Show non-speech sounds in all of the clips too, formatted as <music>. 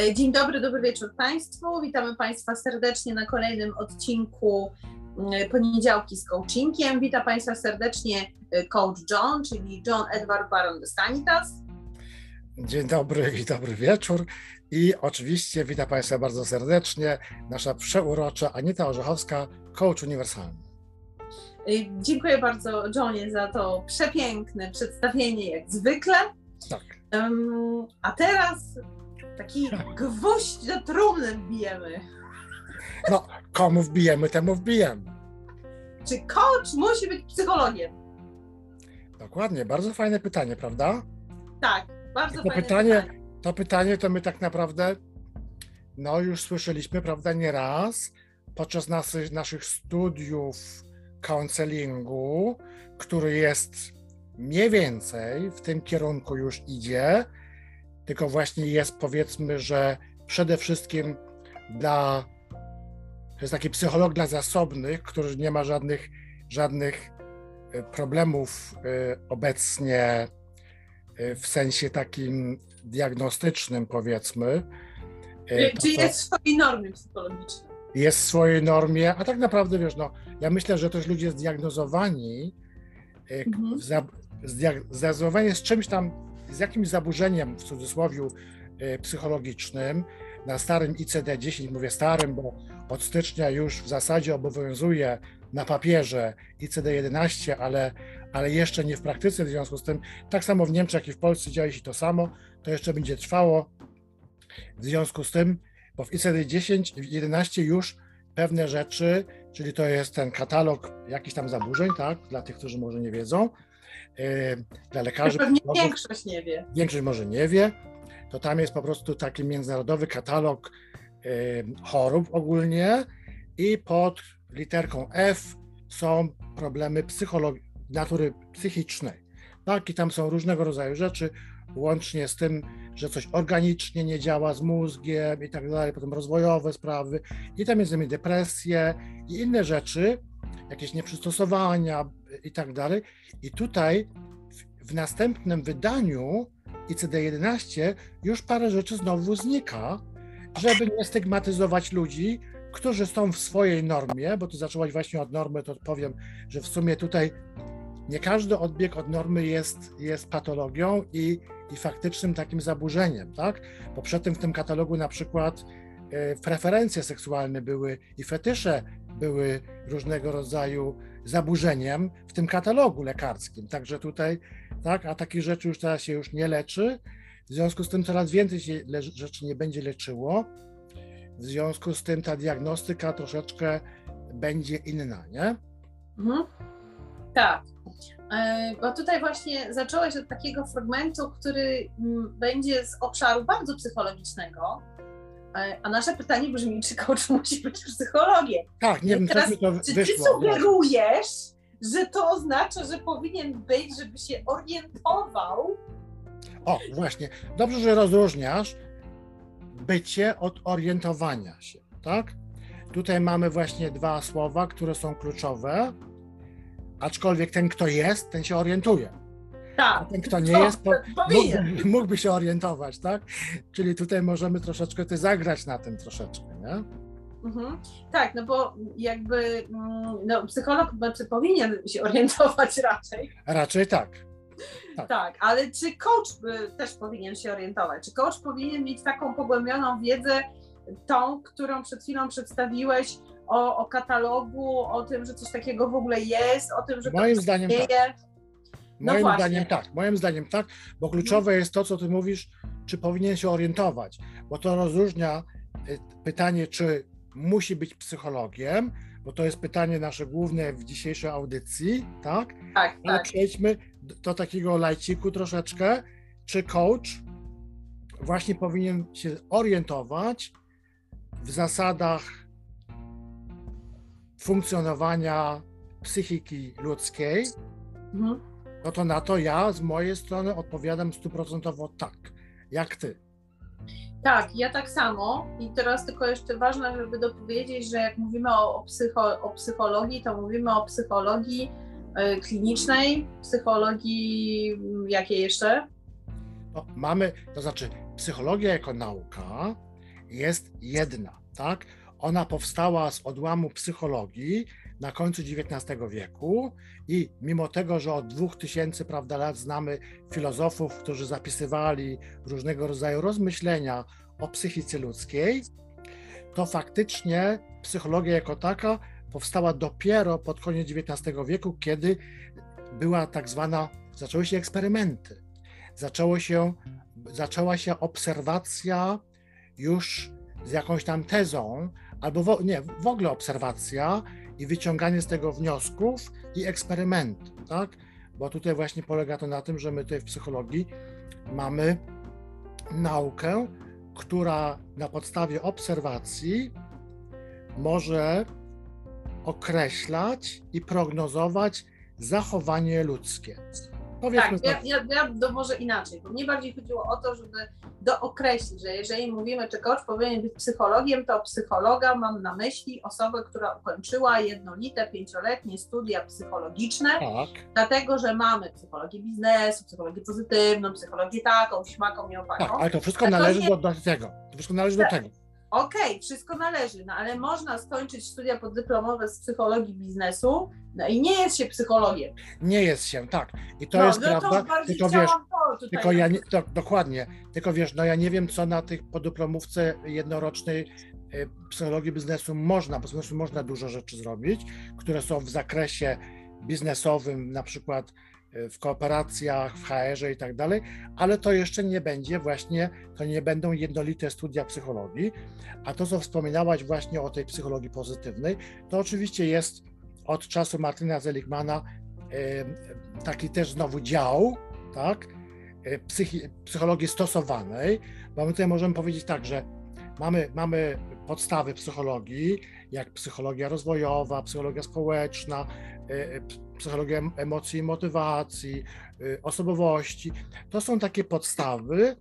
E, dzień dobry, dobry wieczór Państwu. Witamy Państwa serdecznie na kolejnym odcinku mm, Poniedziałki z Coachingiem. Witam Państwa serdecznie e, coach John, czyli John Edward Baron de Stanitas. Dzień dobry i dobry wieczór. I oczywiście witam Państwa bardzo serdecznie nasza przeurocza Anita Orzechowska, coach uniwersalny. E, dziękuję bardzo Johnie za to przepiękne przedstawienie, jak zwykle. Tak. A teraz Taki gwóźdź do trumny wbijemy. No, komu wbijemy, temu wbijemy. Czy coach musi być psychologiem? Dokładnie, bardzo fajne pytanie, prawda? Tak, bardzo to fajne pytanie, pytanie. To pytanie to my tak naprawdę, no już słyszeliśmy, prawda, nie raz podczas naszych, naszych studiów counselingu, który jest mniej więcej w tym kierunku już idzie, tylko właśnie jest powiedzmy, że przede wszystkim dla, to jest taki psycholog dla zasobnych, który nie ma żadnych, żadnych e, problemów e, obecnie e, w sensie takim diagnostycznym powiedzmy. Czy jest w swojej normie psychologicznej? Jest w swojej normie, a tak naprawdę wiesz, no, ja myślę, że też ludzie zdiagnozowani, mhm. zdiagnozowani z czymś tam z jakimś zaburzeniem w cudzysłowie psychologicznym na starym ICD-10, mówię starym, bo od stycznia już w zasadzie obowiązuje na papierze ICD-11, ale, ale jeszcze nie w praktyce, w związku z tym tak samo w Niemczech, jak i w Polsce dzieje się to samo, to jeszcze będzie trwało. W związku z tym, bo w ICD-10, 11 już pewne rzeczy, czyli to jest ten katalog jakichś tam zaburzeń, tak, dla tych, którzy może nie wiedzą, dla lekarzy. Pewnie większość nie wie. Większość może nie wie. To tam jest po prostu taki międzynarodowy katalog chorób ogólnie i pod literką F są problemy natury psychicznej. Tak, i tam są różnego rodzaju rzeczy, łącznie z tym, że coś organicznie nie działa z mózgiem i tak dalej, potem rozwojowe sprawy, i tam jest innymi depresje i inne rzeczy, jakieś nieprzystosowania i tak dalej. I tutaj w, w następnym wydaniu ICD-11 już parę rzeczy znowu znika, żeby nie stygmatyzować ludzi, którzy są w swojej normie, bo tu zaczęłaś właśnie od normy, to powiem, że w sumie tutaj nie każdy odbieg od normy jest, jest patologią i, i faktycznym takim zaburzeniem, tak? Bo przed tym w tym katalogu na przykład e, preferencje seksualne były i fetysze były różnego rodzaju zaburzeniem w tym katalogu lekarskim. Także tutaj, tak, a takich rzeczy już teraz się już nie leczy. W związku z tym coraz więcej się rzeczy nie będzie leczyło. W związku z tym ta diagnostyka troszeczkę będzie inna, nie? Mhm. Tak. E, bo tutaj właśnie zacząłeś od takiego fragmentu, który mm, będzie z obszaru bardzo psychologicznego, a nasze pytanie brzmi, czy coach musi być psychologiem? Tak, nie wiem, teraz, to czy ty sugerujesz, że to oznacza, że powinien być, żeby się orientował? O, właśnie. Dobrze, że rozróżniasz bycie od orientowania się, tak? Tutaj mamy właśnie dwa słowa, które są kluczowe, aczkolwiek ten, kto jest, ten się orientuje. Tak. Ten, kto nie jest, po, mógłby, mógłby, się orientować, tak? Czyli tutaj możemy troszeczkę ty zagrać na tym troszeczkę, nie? Mhm. Tak, no bo jakby mm, no, psycholog znaczy, powinien się orientować <laughs> raczej. Raczej tak. Tak. tak, ale czy coach też powinien się orientować? Czy coach powinien mieć taką pogłębioną wiedzę, tą, którą przed chwilą przedstawiłeś o, o katalogu, o tym, że coś takiego w ogóle jest, o tym, że Moim to zdaniem tak. No moim no zdaniem tak, moim zdaniem tak, bo kluczowe jest to, co ty mówisz, czy powinien się orientować, bo to rozróżnia y, pytanie, czy musi być psychologiem, bo to jest pytanie nasze główne w dzisiejszej audycji, tak? Tak, Ale tak. przejdźmy do takiego lajciku troszeczkę, czy coach właśnie powinien się orientować w zasadach funkcjonowania psychiki ludzkiej, mhm no to na to ja z mojej strony odpowiadam stuprocentowo tak. Jak ty? Tak, ja tak samo. I teraz tylko jeszcze ważne, żeby dopowiedzieć, że jak mówimy o, o, psycho, o psychologii, to mówimy o psychologii y, klinicznej, psychologii mm, jakiej jeszcze? No, mamy, to znaczy psychologia jako nauka jest jedna, tak? Ona powstała z odłamu psychologii na końcu XIX wieku i mimo tego, że od 2000 prawda, lat znamy filozofów, którzy zapisywali różnego rodzaju rozmyślenia o psychice ludzkiej, to faktycznie psychologia jako taka powstała dopiero pod koniec XIX wieku, kiedy była tak zwana, zaczęły się eksperymenty, zaczęło się, zaczęła się obserwacja już z jakąś tam tezą, albo w, nie, w ogóle obserwacja i wyciąganie z tego wniosków i eksperymenty, tak? Bo tutaj właśnie polega to na tym, że my tutaj w psychologii mamy naukę, która na podstawie obserwacji może określać i prognozować zachowanie ludzkie. Powiedzmy tak, ja, ja, ja może inaczej, bo mnie bardziej chodziło o to, żeby dookreślić, że jeżeli mówimy, czy coach powinien być psychologiem, to psychologa mam na myśli osobę, która ukończyła jednolite, pięcioletnie studia psychologiczne, tak. dlatego, że mamy psychologię biznesu, psychologię pozytywną, psychologię taką, śmaką i opaką. Tak, ale to wszystko należy do, do, tego. To wszystko należy tak. do tego. Okej, okay, wszystko należy, no ale można skończyć studia poddyplomowe z psychologii biznesu no i nie jest się psychologiem. Nie jest się, tak. I to no, jest no prawda. To tylko wiesz, tylko ja nie, to, dokładnie, tylko wiesz, no ja nie wiem, co na tych podyplomówce jednorocznej y, psychologii biznesu można, bo biznesu można dużo rzeczy zrobić, które są w zakresie biznesowym, na przykład w kooperacjach, w HR-ze i tak dalej, ale to jeszcze nie będzie właśnie, to nie będą jednolite studia psychologii, a to, co wspominałaś właśnie o tej psychologii pozytywnej, to oczywiście jest od czasu Martina Zeligmana taki też znowu dział, tak, e, psychi, psychologii stosowanej, bo my tutaj możemy powiedzieć tak, że mamy, mamy podstawy psychologii, jak psychologia rozwojowa, psychologia społeczna, e, psychologia emocji i motywacji, y, osobowości. To są takie podstawy,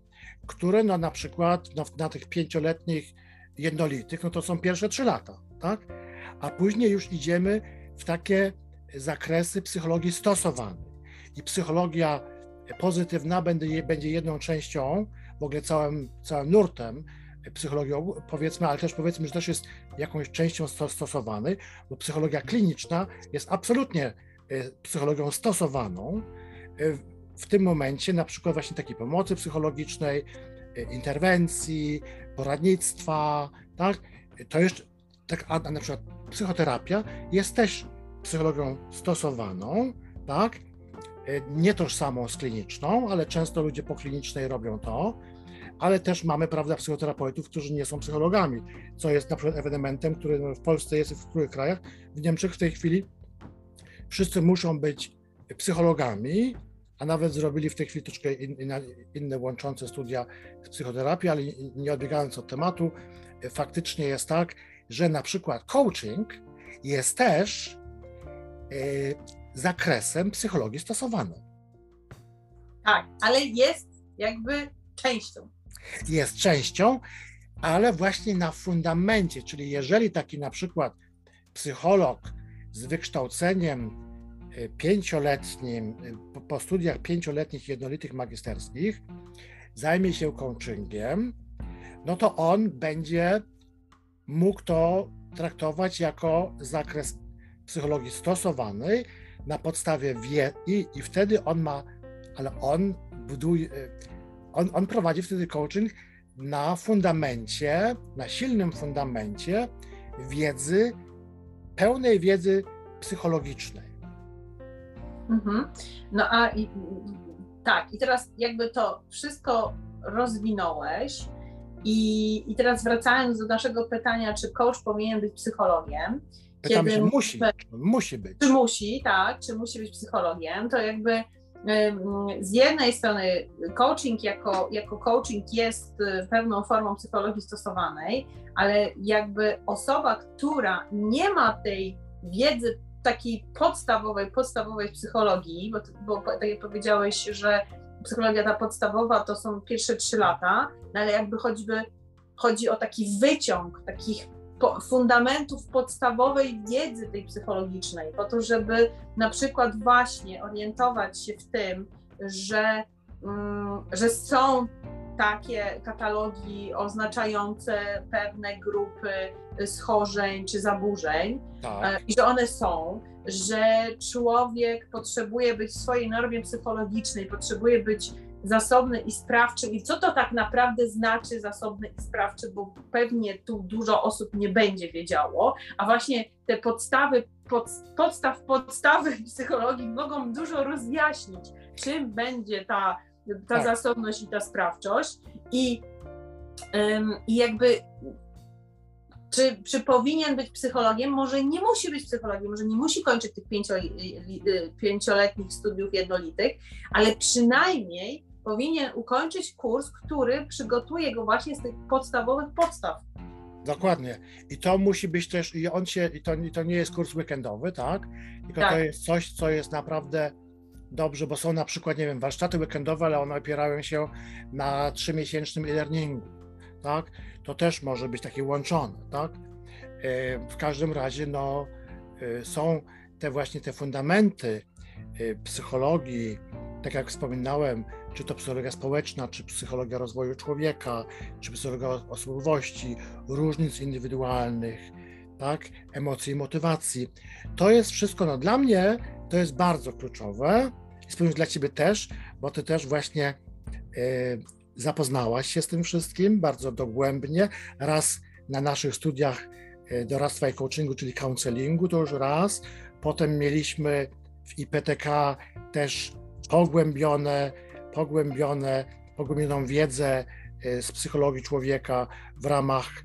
które no na przykład no, na tych pięcioletnich jednolitych, no to są pierwsze trzy lata, tak? A później już idziemy w takie zakresy psychologii stosowanej. I psychologia pozytywna będzie, będzie jedną częścią, w ogóle całym, całym nurtem psychologii, powiedzmy, ale też powiedzmy, że też jest jakąś częścią stosowanej, bo psychologia kliniczna jest absolutnie psychologią stosowaną e, w tym momencie, na przykład właśnie takiej pomocy psychologicznej, e, interwencji, poradnictwa, tak? To jeszcze, tak, a na przykład psychoterapia jest też psychologią stosowaną, tak? Nie tożsamą z kliniczną, ale często ludzie po klinicznej robią to, ale też mamy, prawda, psychoterapeutów, którzy nie są psychologami, co jest na przykład ewenementem, który w Polsce jest i w których krajach. W Niemczech w tej chwili wszyscy muszą być psychologami, a nawet zrobili w tej chwili troszkę inne, inne łączące studia z psychoterapii, ale nie odbiegając od tematu, faktycznie jest tak, że na przykład coaching jest też y, zakresem psychologii stosowanej. Tak, ale jest jakby częścią. Jest częścią, ale właśnie na fundamencie, czyli jeżeli taki na przykład psycholog z wykształceniem e, pięcioletnim, po studiach pięcioletnich jednolitych magisterskich, zajmie się coachingiem, no to on będzie mógł to traktować jako zakres psychologii stosowanej na podstawie wie i, i wtedy on ma, ale on buduje, on, on prowadzi wtedy coaching na fundamencie, na silnym fundamencie wiedzy pełnej wiedzy psychologicznej. Mhm. No a i, tak, i teraz jakby to wszystko rozwinąłeś. I, I teraz wracając do naszego pytania, czy coach powinien być psychologiem? Kiedy się, musi, musi być. Czy musi, tak, czy musi być psychologiem, to jakby z jednej strony coaching jako, jako coaching jest y, pewną formą psychologii stosowanej, ale jakby osoba, która nie ma tej wiedzy takiej podstawowej, podstawowej psychologii, bo, bo tak jak powiedziałeś, że psychologia ta podstawowa to są pierwsze trzy lata, no ale jakby choćby chodzi o taki wyciąg takich fundamentów podstawowej wiedzy tej psychologicznej, po to, żeby na przykład właśnie orientować się w tym, że, mm, że są takie katalogi oznaczające pewne grupy schorzeń czy zaburzeń. Tak, i że one są, że człowiek potrzebuje być w swojej normie psychologicznej, potrzebuje być zasobny i sprawczy. I co to tak naprawdę znaczy zasobny i sprawczy, bo pewnie tu dużo osób nie będzie wiedziało, a właśnie te podstawy, pod, podstaw, podstawy <laughs> psychologii mogą dużo rozjaśnić, czym będzie ta, ta Tak. zasobność i ta sprawczość. I, jakby czy, czy powinien być psychologiem? Może nie musi być psychologiem, może nie musi kończyć tych pięcio, pięcioletnich studiów jednolitych, ale przynajmniej powinien ukończyć kurs, który przygotuje go właśnie z tych podstawowych podstaw. dokładnie. I to musi być też, i on się, i to, i to nie jest kurs weekendowy, tak? Tylko Tak. to jest coś, co jest naprawdę dobrze, bo są na przykład, nie wiem, warsztaty weekendowe, ale one opierają się na trzymiesięcznym e-learningu, tak? To też może być takie łączone, tak? E, W każdym razie, no, e, są te właśnie te fundamenty e, psychologii, tak jak wspominałem, czy to psychologia społeczna, czy psychologia rozwoju człowieka, czy psychologia osobowości, różnic indywidualnych, tak, emocji i motywacji. To jest wszystko, no dla mnie to jest bardzo kluczowe i spełnić dla Ciebie też, bo Ty też właśnie e, zapoznałaś się z tym wszystkim bardzo dogłębnie, raz na naszych studiach e, doradztwa i coachingu, czyli counselingu, to już raz, potem mieliśmy w IPTK też pogłębione, pogłębione, pogłębioną wiedzę e, z psychologii człowieka w ramach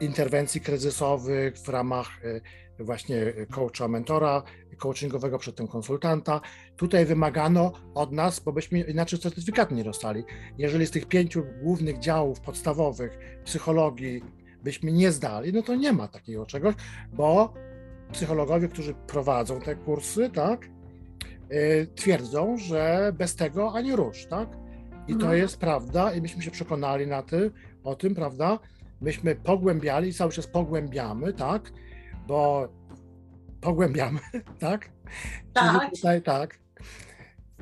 interwencji kryzysowych, w ramach e, właśnie coacha, mentora coachingowego, przedtem konsultanta. Tutaj wymagano od nas, bo byśmy inaczej certyfikatu nie dostali. Jeżeli z tych pięciu głównych działów podstawowych psychologii byśmy nie zdali, no to nie ma takiego czegoś, bo psychologowie, którzy prowadzą te kursy, tak, y, twierdzą, że bez tego ani rusz, tak? I to Mhm. jest prawda i myśmy się przekonali na tym, o tym, prawda? Myśmy pogłębiali i cały czas pogłębiamy, tak? Bo pogłębiamy, tak? <laughs> Tak. Czyli tutaj tak.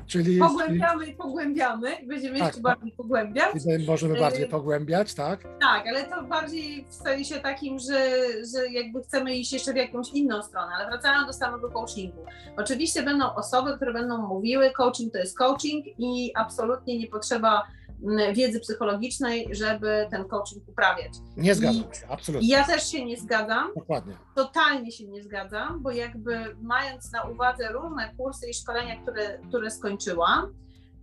Czyli, Pogłębiamy i pogłębiamy i będziemy Tak, jeszcze tak. bardziej pogłębiać. czyli możemy Y- bardziej pogłębiać, tak? Tak, ale to bardziej w sensie takim, że, że jakby chcemy iść jeszcze w jakąś inną stronę, ale wracając do samego coachingu. Oczywiście będą osoby, które będą mówiły, coaching to jest coaching i absolutnie nie potrzeba wiedzy psychologicznej, żeby ten coaching uprawiać. Nie zgadzam się, I absolutnie. ja też się nie zgadzam, Dokładnie. totalnie się nie zgadzam, bo jakby mając na uwadze różne kursy i szkolenia, które, które skończyłam,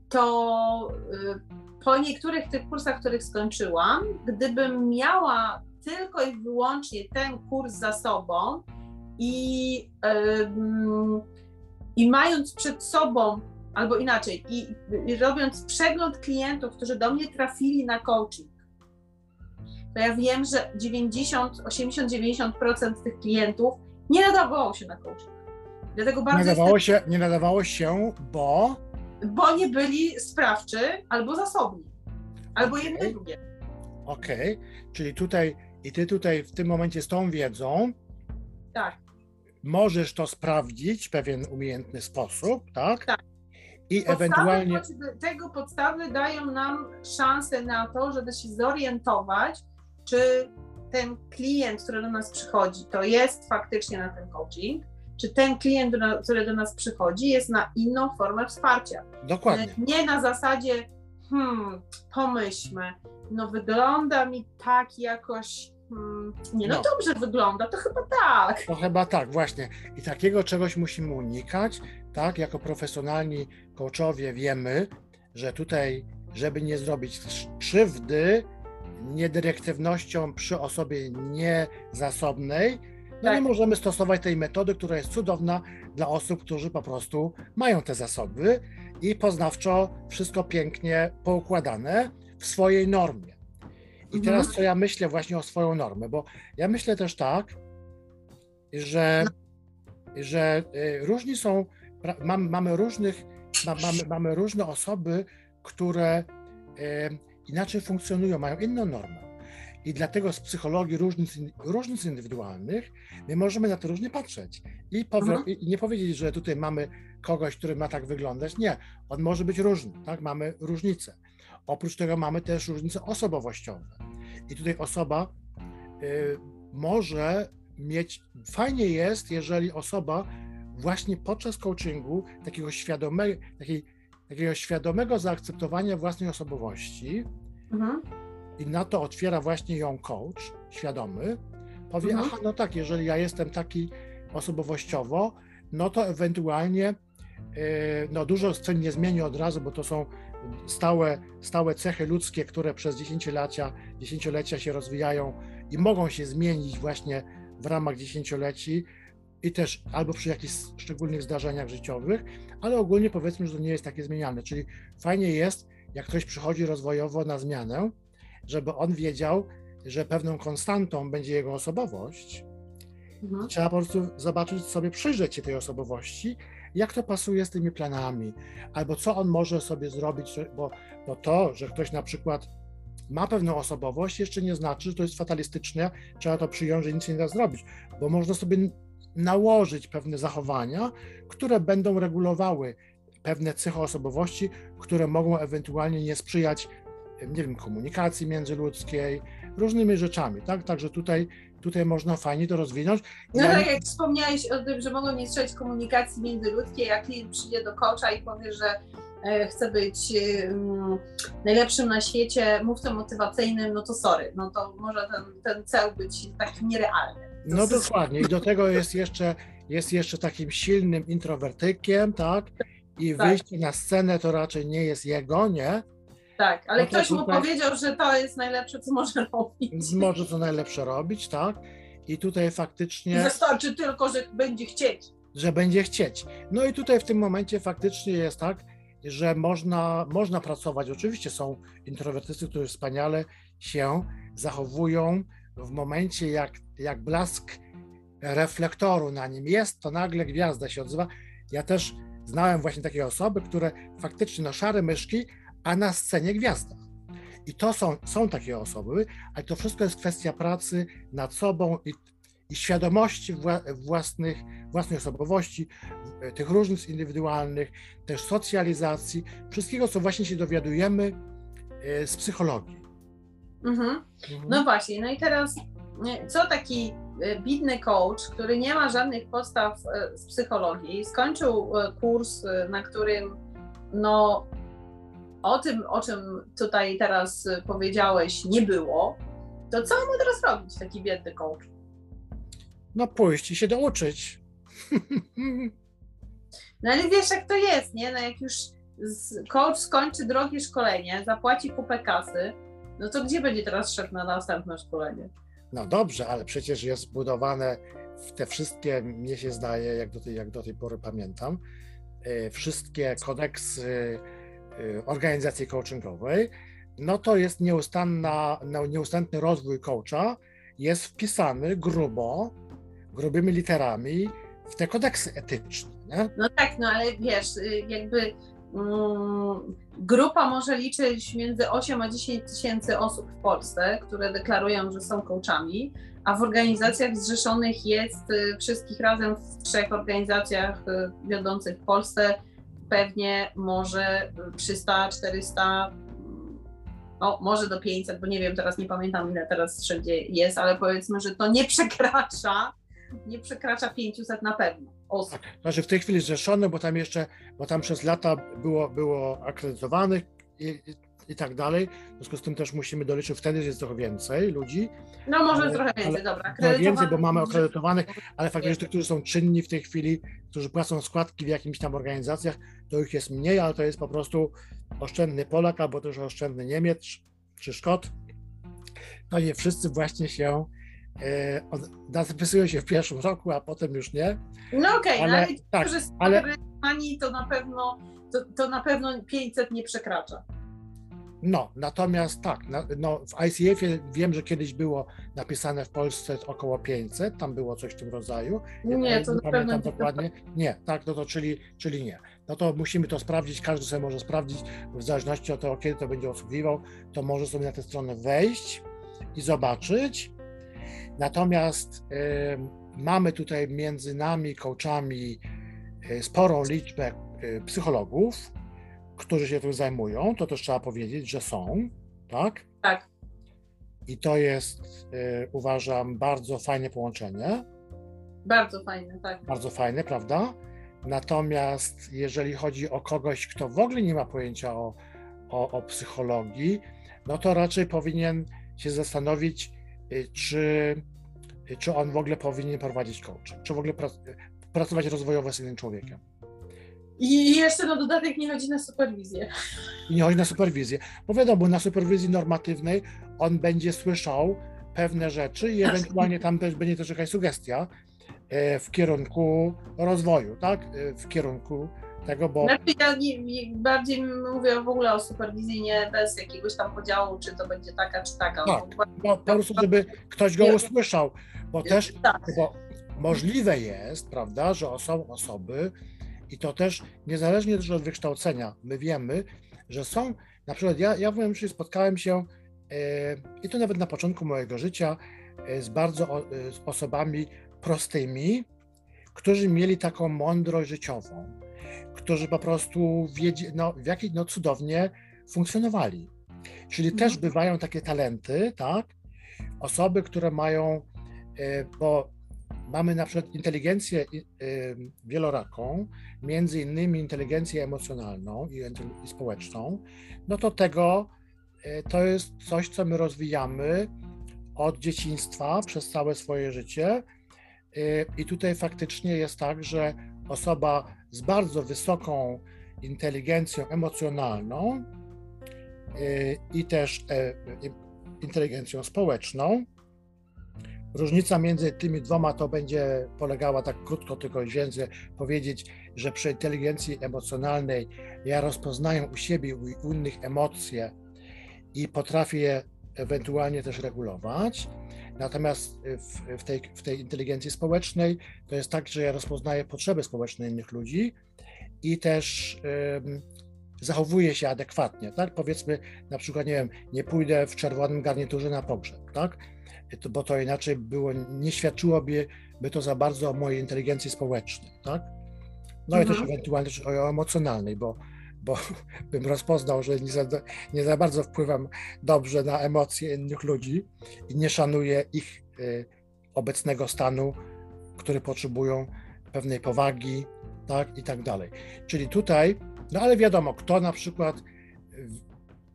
to y, po niektórych tych kursach, których skończyłam, gdybym miała tylko i wyłącznie ten kurs za sobą i, i mając przed sobą, albo inaczej, i, i robiąc przegląd klientów, którzy do mnie trafili na coaching, to ja wiem, że 90, 80, 90% tych klientów nie nadawało się na coaching. Dlatego Nie bardzo nadawało jestem, się, nie nadawało się, bo bo nie byli sprawczy albo zasobni. Albo Okej. drugie. okej, czyli tutaj i ty tutaj w tym momencie z tą wiedzą Tak. możesz to sprawdzić w pewien umiejętny sposób, tak? Tak. I Podstawy, ewentualnie tego podstawy dają nam szansę na to, żeby się zorientować, czy ten klient, który do nas przychodzi, to jest faktycznie na ten coaching, czy ten klient, który do nas przychodzi, jest na inną formę wsparcia. dokładnie. Nie na zasadzie, hmm, pomyślmy, no wygląda mi tak jakoś, hmm, nie no, No. dobrze wygląda, to chyba tak. To chyba tak, właśnie. I takiego czegoś musimy unikać, tak? Jako profesjonalni coachowie wiemy, że tutaj, żeby nie zrobić krzywdy niedyrektywnością przy osobie niezasobnej, no nie Tak. możemy stosować tej metody, która jest cudowna dla osób, którzy po prostu mają te zasoby i poznawczo wszystko pięknie poukładane w swojej normie. I Mhm. teraz co ja myślę właśnie o swoją normę, bo ja myślę też tak, że, że y, różni są, mam, mamy różnych, ma, mamy, mamy różne osoby, które inaczej funkcjonują, mają inną normę. I dlatego z psychologii różnic, różnic indywidualnych my możemy na to różnie patrzeć. I, powie, Mhm. I nie powiedzieć, że tutaj mamy kogoś, który ma tak wyglądać. Nie, on może być różny, tak? Mamy różnice. Oprócz tego mamy też różnice osobowościowe. I tutaj osoba y, może mieć, fajnie jest, jeżeli osoba właśnie podczas coachingu takiego świadomego, takiej, takiego świadomego zaakceptowania własnej osobowości mhm. i na to otwiera właśnie ją coach świadomy, powie, mhm. aha, no tak, jeżeli ja jestem taki osobowościowo, no to ewentualnie y, no dużo scen nie zmieni od razu, bo to są stałe, stałe cechy ludzkie, które przez dziesięciolecia, dziesięciolecia się rozwijają i mogą się zmienić właśnie w ramach dziesięcioleci i też albo przy jakichś szczególnych zdarzeniach życiowych, ale ogólnie powiedzmy, że to nie jest takie zmienialne. Czyli fajnie jest, jak ktoś przychodzi rozwojowo na zmianę, żeby on wiedział, że pewną konstantą będzie jego osobowość. Mhm. Trzeba po prostu zobaczyć sobie, przyjrzeć się tej osobowości jak to pasuje z tymi planami, albo co on może sobie zrobić, bo, bo to, że ktoś na przykład ma pewną osobowość, jeszcze nie znaczy, że to jest fatalistyczne, trzeba to przyjąć, że nic nie da zrobić, bo można sobie nałożyć pewne zachowania, które będą regulowały pewne cechy osobowości, które mogą ewentualnie nie sprzyjać, nie wiem, komunikacji międzyludzkiej, różnymi rzeczami, tak? Także tutaj tutaj można fajnie to rozwinąć. No ja... tak jak wspomniałeś o tym, że mogą nie strzelać komunikacji międzyludzkiej, jak klient przyjdzie do coacha i powie, że e, chce być um, najlepszym na świecie, mówcą motywacyjnym, no to sorry, no to może ten, ten cel być taki nierealny. No dokładnie i do tego jest jeszcze, jest jeszcze takim silnym introwertykiem, tak? I tak. wyjście na scenę to raczej nie jest jego, nie? Tak, ale no ktoś tutaj... mu powiedział, że to jest najlepsze, co może robić. Może to najlepsze robić, tak? I tutaj faktycznie. Wystarczy tylko, że będzie chcieć. Że będzie chcieć. No i tutaj w tym momencie faktycznie jest tak, że można, można pracować. Oczywiście są introwertycy, którzy wspaniale się zachowują w momencie, jak, jak blask reflektoru na nim jest, to nagle gwiazda się odzywa. Ja też znałem właśnie takie osoby, które faktycznie na szare myszki, a na scenie gwiazda. I to są, są takie osoby, ale to wszystko jest kwestia pracy nad sobą i, i świadomości wła, własnych, własnej osobowości, tych różnic indywidualnych, też socjalizacji, wszystkiego, co właśnie się dowiadujemy e, z psychologii. Mhm. Mhm. No właśnie, no i teraz co taki e, bidny coach, który nie ma żadnych podstaw e, z psychologii, skończył kurs, na którym no, o tym, o czym tutaj teraz powiedziałeś, nie było, to co mu teraz robić, taki biedny coach? No pójść i się douczyć. <laughs> No ale wiesz, jak to jest, nie? No jak już coach skończy drogie szkolenie, zapłaci kupę kasy, no to gdzie będzie teraz szedł na następne szkolenie? No dobrze, ale przecież jest zbudowane w te wszystkie, mnie się zdaje, jak do tej, jak do tej pory pamiętam, e, wszystkie kodeksy Y, organizacji coachingowej, no to jest nieustanna, no, nieustanny rozwój coacha, jest wpisany grubo, grubymi literami w te kodeksy etyczne. Nie? No tak, no ale wiesz, y, jakby grupa może liczyć między 8 a 10 tysięcy osób w Polsce, które deklarują, że są coachami, a w organizacjach zrzeszonych jest y, wszystkich razem w trzech organizacjach wiodących w Polsce. Pewnie może 300, 400, no może do 500, bo nie wiem, teraz nie pamiętam ile teraz wszędzie jest, ale powiedzmy, że to nie przekracza, nie przekracza 500 na pewno osób. Znaczy w tej chwili zrzeszone, bo tam jeszcze, bo tam przez lata było, było akredytowanych i, i tak dalej. W związku z tym też musimy doliczyć, wtedy jest trochę więcej ludzi. No może ale, trochę więcej, dobra. Trochę więcej, bo mamy akredytowanych, ale faktycznie tych, którzy są czynni w tej chwili, którzy płacą składki w jakimś tam organizacjach, to ich jest mniej, ale to jest po prostu oszczędny Polak albo też oszczędny Niemiec czy Szkot. No nie wszyscy właśnie się zapisują się w pierwszym roku, a potem już nie. No okej, okay, no ale, no, tak, ale to na pewno to, to na pewno 500 nie przekracza. No, natomiast tak, na, no, w ICF-ie wiem, że kiedyś było napisane w Polsce około 500, tam było coś w tym rodzaju. Ja nie, to nie pamiętam dokładnie. Nie, tak, no to czyli, czyli nie. No to musimy to sprawdzić, każdy sobie może sprawdzić, w zależności od tego, kiedy to będzie obsługiwał, to może sobie na tę stronę wejść i zobaczyć. Natomiast mamy tutaj między nami, coachami, e, sporą liczbę e, psychologów, którzy się tym zajmują, to też trzeba powiedzieć, że są, tak? Tak. I to jest, uważam, bardzo fajne połączenie. Bardzo fajne, tak. Bardzo fajne, prawda? Natomiast jeżeli chodzi o kogoś, kto w ogóle nie ma pojęcia o, o, o psychologii, no to raczej powinien się zastanowić, czy, y, czy on w ogóle powinien prowadzić coaching, czy w ogóle pracować rozwojowo z innym człowiekiem. I jeszcze na dodatek nie chodzi na superwizję. I nie chodzi na superwizję. Bo wiadomo, na superwizji normatywnej on będzie słyszał pewne rzeczy i ewentualnie tam też będzie też jakaś sugestia e, w kierunku rozwoju, tak? W kierunku tego, bo... Znaczy ja nie, nie, bardziej mówię w ogóle o superwizji, nie bez jakiegoś tam podziału, czy to będzie taka, czy taka. Tak, bo po prostu, żeby ktoś go usłyszał, bo też tak. bo możliwe jest, prawda, że są osoby, i to też niezależnie też od wykształcenia, my wiemy, że są, na przykład ja, ja powiem, że spotkałem się e, i to nawet na początku mojego życia e, z bardzo e, z osobami prostymi, którzy mieli taką mądrość życiową którzy po prostu wiedzie, no, w jakiej no, cudownie funkcjonowali. Czyli też mhm. bywają takie talenty, tak? Osoby, które mają, e, bo mamy na przykład inteligencję e, wieloraką, między innymi inteligencję emocjonalną i, i społeczną, no to tego e, to jest coś, co my rozwijamy od dzieciństwa przez całe swoje życie. I tutaj faktycznie jest tak, że osoba z bardzo wysoką inteligencją emocjonalną y, i też e, inteligencją społeczną. Różnica między tymi dwoma to będzie polegała tak krótko, tylko więcej powiedzieć, że przy inteligencji emocjonalnej ja rozpoznaję u siebie i u innych emocje i potrafię je ewentualnie też regulować. Natomiast w, w, tej, w tej inteligencji społecznej to jest tak, że ja rozpoznaję potrzeby społeczne innych ludzi i też um, zachowuję się adekwatnie, tak? Powiedzmy na przykład, nie wiem, nie pójdę w czerwonym garniturze na pogrzeb, tak? To, bo to inaczej było, nie świadczyłoby by to za bardzo o mojej inteligencji społecznej, tak? No mhm. i też mhm. ewentualnie o emocjonalnej, bo bo <laughs> bym rozpoznał, że nie za, nie za bardzo wpływam dobrze na emocje innych ludzi i nie szanuję ich y, obecnego stanu, który potrzebują pewnej powagi, tak i tak dalej. Czyli tutaj, no ale wiadomo, kto na przykład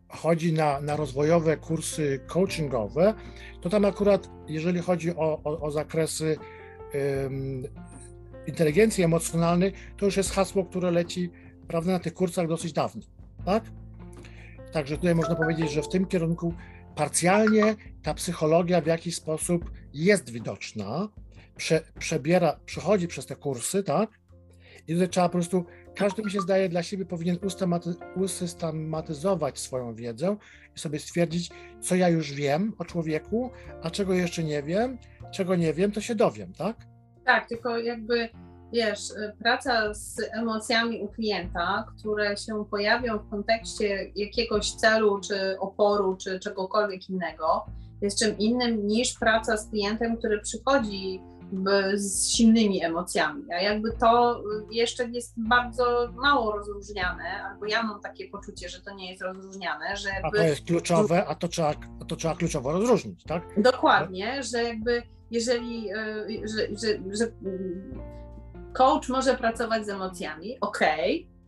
chodzi na, na rozwojowe kursy coachingowe, to tam akurat, jeżeli chodzi o, o, o zakresy um, inteligencji emocjonalnej, to już jest hasło, które leci prawda, na tych kursach dosyć dawno, tak? Także tutaj można powiedzieć, że w tym kierunku parcjalnie ta psychologia w jakiś sposób jest widoczna, prze, przebiera, przechodzi przez te kursy, tak? I tutaj trzeba po prostu, każdy mi się zdaje dla siebie powinien usystematyzować swoją wiedzę i sobie stwierdzić, co ja już wiem o człowieku, a czego jeszcze nie wiem, czego nie wiem, to się dowiem, tak? Tak, tylko jakby wiesz, y, praca z emocjami u klienta, które się pojawią w kontekście jakiegoś celu, czy oporu, czy czegokolwiek innego, jest czym innym niż praca z klientem, który przychodzi z silnymi emocjami. A jakby to y, jeszcze jest bardzo mało rozróżniane, albo ja mam takie poczucie, że to nie jest rozróżniane, że jakby... A to jest kluczowe, a to trzeba, to trzeba kluczowo rozróżnić, tak? Dokładnie, że jakby jeżeli, y, że, że, że Coach może pracować z emocjami, ok,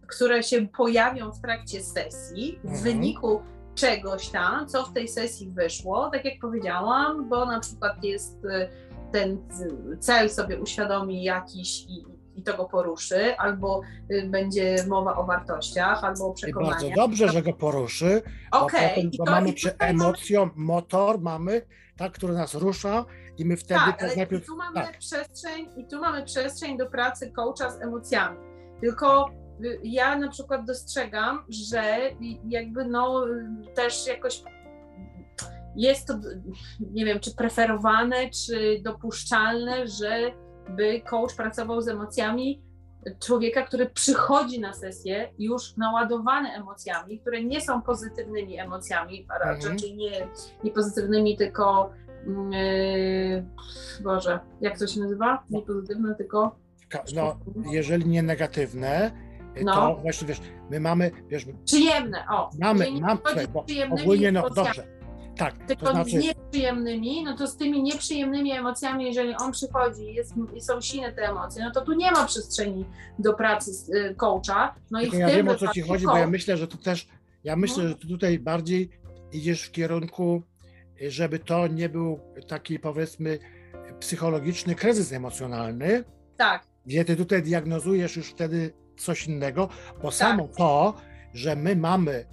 które się pojawią w trakcie sesji, w mhm. wyniku czegoś tam, co w tej sesji wyszło, tak jak powiedziałam, bo na przykład jest y, ten cel sobie uświadomi jakiś i, i to go poruszy, albo y, będzie mowa o wartościach, albo o przekonaniach. I bardzo dobrze, że go poruszy, okay. bo, potem, bo mamy przy emocją motor, mamy, tak, który nas rusza i my wtedy tak, ale najpierw... tu mamy tak. przestrzeń i tu mamy przestrzeń do pracy coacha z emocjami. Tylko y, ja na przykład dostrzegam, że jakby no też jakoś jest to, nie wiem, czy preferowane, czy dopuszczalne, żeby coach pracował z emocjami człowieka, który przychodzi na sesję już naładowany emocjami, które nie są pozytywnymi emocjami, a raczej mhm. nie, nie pozytywnymi, tylko Yy, Boże, jak to się nazywa? Nie pozytywne, tylko. No, jeżeli nie negatywne, y, No. to właśnie wiesz, my mamy, wiesz, Przyjemne, o. mamy, Czyli nie mam, chodzi słuchaj, z bo ogólnie, no dobrze, tak, Tylko to znaczy, z nieprzyjemnymi, no to z tymi nieprzyjemnymi emocjami, jeżeli on przychodzi jest, i są silne te emocje, no to tu nie ma przestrzeni do pracy z y, coacha. No i tylko w ja wiem o co ci chodzi, bo ja coach- myślę, że to też, ja myślę, No. że tutaj bardziej idziesz w kierunku, żeby to nie był taki powiedzmy psychologiczny kryzys emocjonalny, Tak, gdzie ty tutaj diagnozujesz już wtedy coś innego, bo Tak. samo to, że my mamy,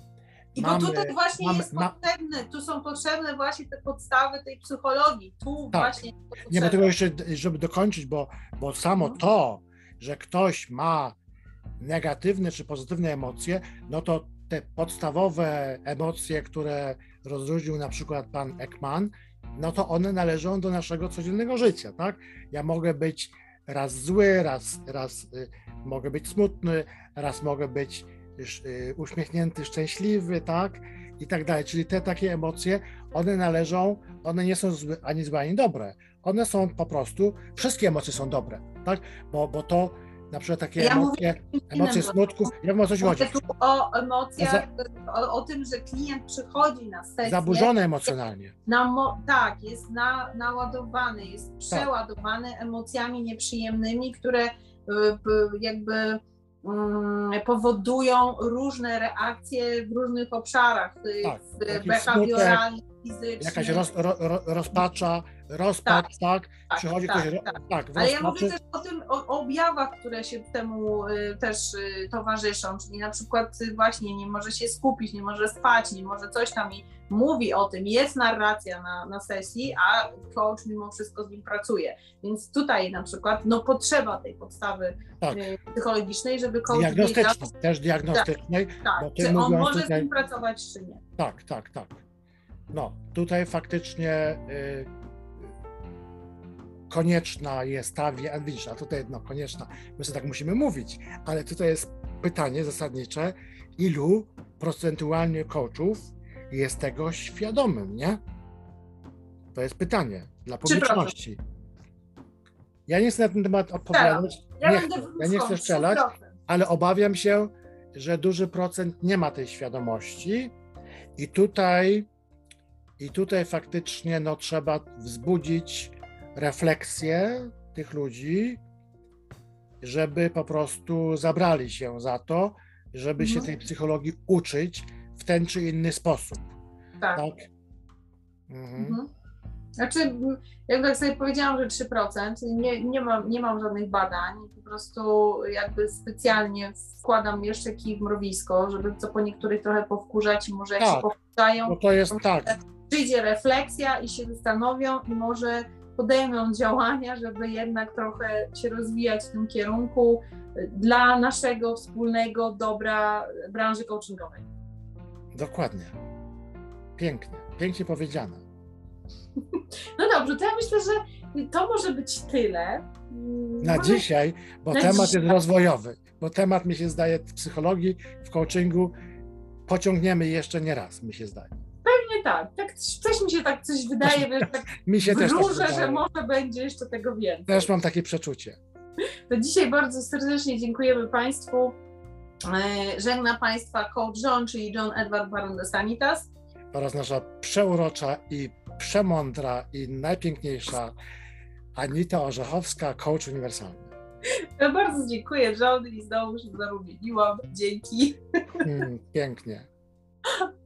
I mamy, bo tutaj właśnie mamy- jest potrzebne, tu są potrzebne właśnie te podstawy tej psychologii. Tu Tak. właśnie nie, bo tego jeszcze, żeby dokończyć, bo, bo samo Mhm. to, że ktoś ma negatywne czy pozytywne emocje, no to te podstawowe emocje, które rozróżnił na przykład pan Ekman, no to one należą do naszego codziennego życia, tak? Ja mogę być raz zły, raz, raz y, mogę być smutny, raz mogę być y, uśmiechnięty, szczęśliwy, tak? I tak dalej. Czyli te takie emocje, one należą, one nie są ani złe, ani dobre. One są po prostu, wszystkie emocje są dobre, tak? Bo, bo to na przykład takie Ja emocje, emocje smutków, ja wiem o co ci chodzi, tu o emocjach, o, o tym, że klient przychodzi na sesję. zaburzone emocjonalnie. Na tak, jest na, naładowany, Tak. jest przeładowany emocjami nieprzyjemnymi, które y, jakby mm, powodują różne reakcje w różnych obszarach, y, Tak, behawioralnych, fizycznych. Jakaś roz, ro, ro, rozpacza, rozpad, tak? tak, Przychodzi tak, ktoś, tak. tak, Ale ja mówię też o tym, o, o objawach, które się temu y, też y, towarzyszą, czyli na przykład y, właśnie nie może się skupić, nie może spać, nie może coś tam i mówi o tym, jest narracja na, na sesji, a coach mimo wszystko z nim pracuje. Więc tutaj na przykład no potrzeba tej podstawy Tak. y, psychologicznej, żeby coach diagnostycznej, też diagnostycznej, tak, ty czy on może tutaj- z nim pracować, czy nie. tak, tak, tak. No, tutaj faktycznie y, konieczna jest ta, wie- widzisz, a tutaj no konieczna, my sobie tak musimy mówić, ale tutaj jest pytanie zasadnicze, ilu procentualnie coachów jest tego świadomym, nie? To jest pytanie dla publiczności. Ja nie chcę na ten temat odpowiadać, Ja nie chcę, ja nie chcę strzelać, 3%. ale obawiam się, że duży procent nie ma tej świadomości i tutaj, i tutaj faktycznie no, trzeba wzbudzić refleksję tych ludzi, żeby po prostu zabrali się za to, żeby się Mhm. tej psychologii uczyć w ten czy inny sposób. Tak. Tak? Mhm. Mhm. Znaczy, jak tak sobie powiedziałam, że 3%, nie, nie, mam, nie mam żadnych badań, po prostu jakby specjalnie wkładam jeszcze kij w mrowisko, żeby co po niektórych trochę powkurzać i może jak Tak. się powkurzają, Bo to jest tak, przyjdzie refleksja i się zastanowią i może podejmą działania, żeby jednak trochę się rozwijać w tym kierunku dla naszego wspólnego dobra branży coachingowej. dokładnie. Pięknie, pięknie powiedziane. <laughs> No dobrze, to ja myślę, że to może być tyle. Mm, na może- dzisiaj, bo Na temat dzisiaj. jest rozwojowy, bo temat mi się zdaje w psychologii, w coachingu pociągniemy jeszcze nie raz, mi się zdaje. Nie tak, tak, też mi się tak coś wydaje, wiesz, tak <laughs> Mi się też tak wróżę, że może będzie jeszcze tego więcej. Też mam takie przeczucie. To dzisiaj bardzo serdecznie dziękujemy Państwu. E, Żegna Państwa coach John, czyli John Edward Baron de Sanitas. Oraz nasza przeurocza i przemądra i najpiękniejsza Anita Orzechowska, coach uniwersalny. Ja bardzo dziękuję John i znowu się zarumieniłam. Dzięki. Mm, pięknie. <laughs>